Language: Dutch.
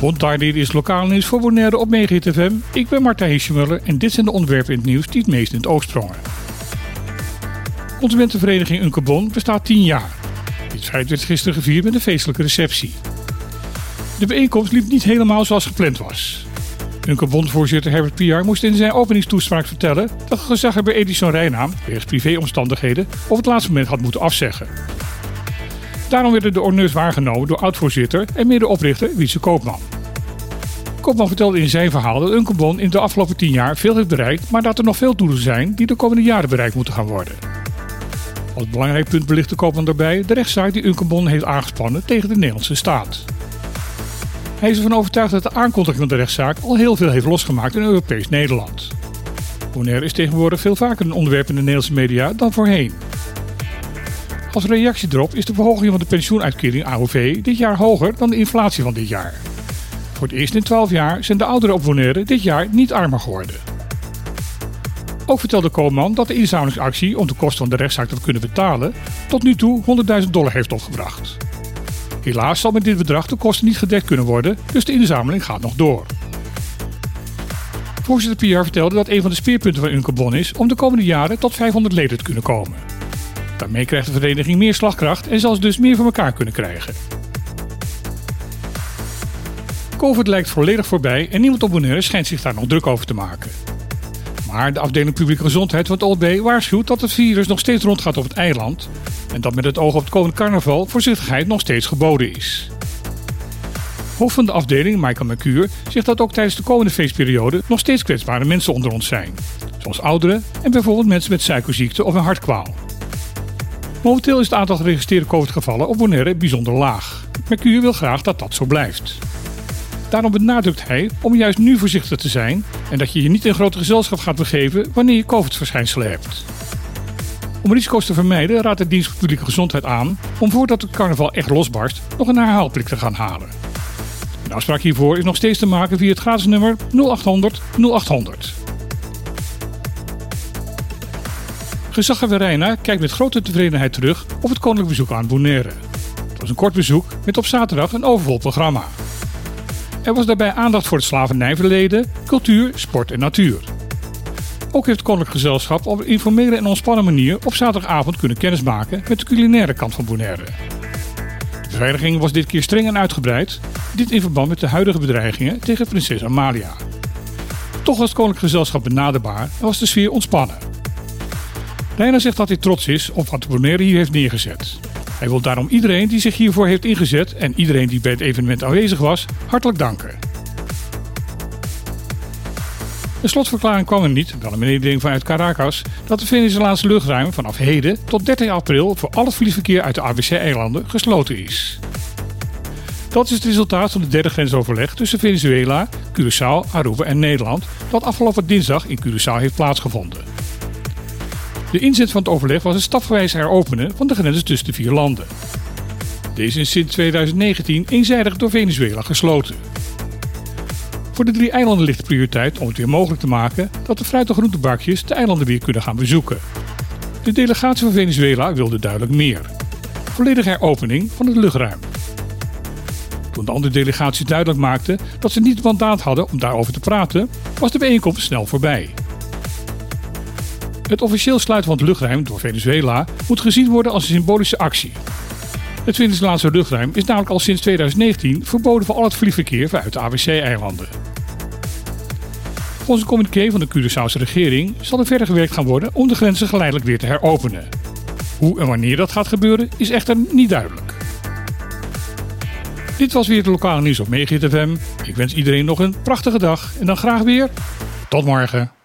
Bontardier is lokaal nieuws voor Bonaire op FM. Ik ben Martijn Hiesjemuller en dit zijn de onderwerpen in het nieuws die het meest in het oog sprongen. Consumentenvereniging Unkebon bestaat 10 jaar. Dit feit werd gisteren gevierd met een feestelijke receptie. De bijeenkomst liep niet helemaal zoals gepland was. Unkebon-voorzitter Herbert Piar moest in zijn openingstoespraak vertellen dat gezaghebber Edison Rijnaam, wegens privéomstandigheden, op het laatste moment had moeten afzeggen. Daarom werden de honneurs waargenomen door oud-voorzitter en medeoprichter Wietse Koopman. Koopman vertelde in zijn verhaal dat Unkebon in de afgelopen 10 jaar veel heeft bereikt, maar dat er nog veel doelen zijn die de komende jaren bereikt moeten gaan worden. Als belangrijk punt belicht de Koopman daarbij de rechtszaak die Unkebon heeft aangespannen tegen de Nederlandse staat. Hij is ervan overtuigd dat de aankondiging van de rechtszaak al heel veel heeft losgemaakt in Europees Nederland. Bonaire is tegenwoordig veel vaker een onderwerp in de Nederlandse media dan voorheen. Als reactie erop is de verhoging van de pensioenuitkering AOV dit jaar hoger dan de inflatie van dit jaar. Voor het eerst in 12 jaar zijn de ouderen op Bonaire dit jaar niet armer geworden. Ook vertelde Koolman dat de inzamelingsactie om de kosten van de rechtszaak te kunnen betalen tot nu toe 100.000 dollar heeft opgebracht. Helaas zal met dit bedrag de kosten niet gedekt kunnen worden, dus de inzameling gaat nog door. Voorzitter Pierre vertelde dat een van de speerpunten van Unkebon is om de komende jaren tot 500 leden te kunnen komen. Daarmee krijgt de vereniging meer slagkracht en zal ze dus meer voor elkaar kunnen krijgen. COVID lijkt volledig voorbij en niemand op Bonaire schijnt zich daar nog druk over te maken. Maar de afdeling publieke gezondheid van het OLB waarschuwt dat het virus nog steeds rondgaat op het eiland en dat met het oog op het komende carnaval voorzichtigheid nog steeds geboden is. Hoofd van de afdeling, Michael Mercure, zegt dat ook tijdens de komende feestperiode nog steeds kwetsbare mensen onder ons zijn. Zoals ouderen en bijvoorbeeld mensen met suikerziekte of een hartkwaal. Momenteel is het aantal geregistreerde COVID-gevallen op Bonaire bijzonder laag. Mercure wil graag dat dat zo blijft. Daarom benadrukt hij om juist nu voorzichtig te zijn en dat je je niet in grote gezelschap gaat begeven wanneer je COVID-verschijnselen hebt. Om risico's te vermijden raadt de dienst publieke gezondheid aan om voordat het carnaval echt losbarst nog een herhaalprik te gaan halen. De afspraak hiervoor is nog steeds te maken via het gratis nummer 0800 0800. Reina kijkt met grote tevredenheid terug op het koninklijk bezoek aan Bonaire. Het was een kort bezoek met op zaterdag een overvol programma. Er was daarbij aandacht voor het slavernijverleden, cultuur, sport en natuur. Ook heeft het Koninklijk Gezelschap op een informele en ontspannen manier op zaterdagavond kunnen kennismaken met de culinaire kant van Bonaire. De beveiliging was dit keer streng en uitgebreid, dit in verband met de huidige bedreigingen tegen prinses Amalia. Toch was het Koninklijk Gezelschap benaderbaar en was de sfeer ontspannen. Reina zegt dat hij trots is op wat Bonaire hier heeft neergezet. Hij wil daarom iedereen die zich hiervoor heeft ingezet en iedereen die bij het evenement aanwezig was, hartelijk danken. Een slotverklaring kwam er niet, wel een mededeling vanuit Caracas, dat de Venezolaanse luchtruim vanaf heden tot 30 april voor al het vliegverkeer uit de ABC-eilanden gesloten is. Dat is het resultaat van de derde grensoverleg tussen Venezuela, Curaçao, Aruba en Nederland, dat afgelopen dinsdag in Curaçao heeft plaatsgevonden. De inzet van het overleg was het stapgewijs heropenen van de grenzen tussen de vier landen. Deze is sinds 2019 eenzijdig door Venezuela gesloten. Voor de drie eilanden ligt de prioriteit om het weer mogelijk te maken dat de fruit- en groentebakjes de eilanden weer kunnen gaan bezoeken. De delegatie van Venezuela wilde duidelijk meer. Volledige heropening van het luchtruim. Toen de andere delegaties duidelijk maakten dat ze niet het mandaat hadden om daarover te praten, was de bijeenkomst snel voorbij. Het officieel sluiten van het luchtruim door Venezuela moet gezien worden als een symbolische actie. Het Venezolaanse luchtruim is namelijk al sinds 2019 verboden voor al het vliegverkeer vanuit de ABC-eilanden. Volgens een communiqué van de Curaçaose regering zal er verder gewerkt gaan worden om de grenzen geleidelijk weer te heropenen. Hoe en wanneer dat gaat gebeuren is echter niet duidelijk. Dit was weer het lokale nieuws op Megahit FM. Ik wens iedereen nog een prachtige dag en dan graag weer tot morgen.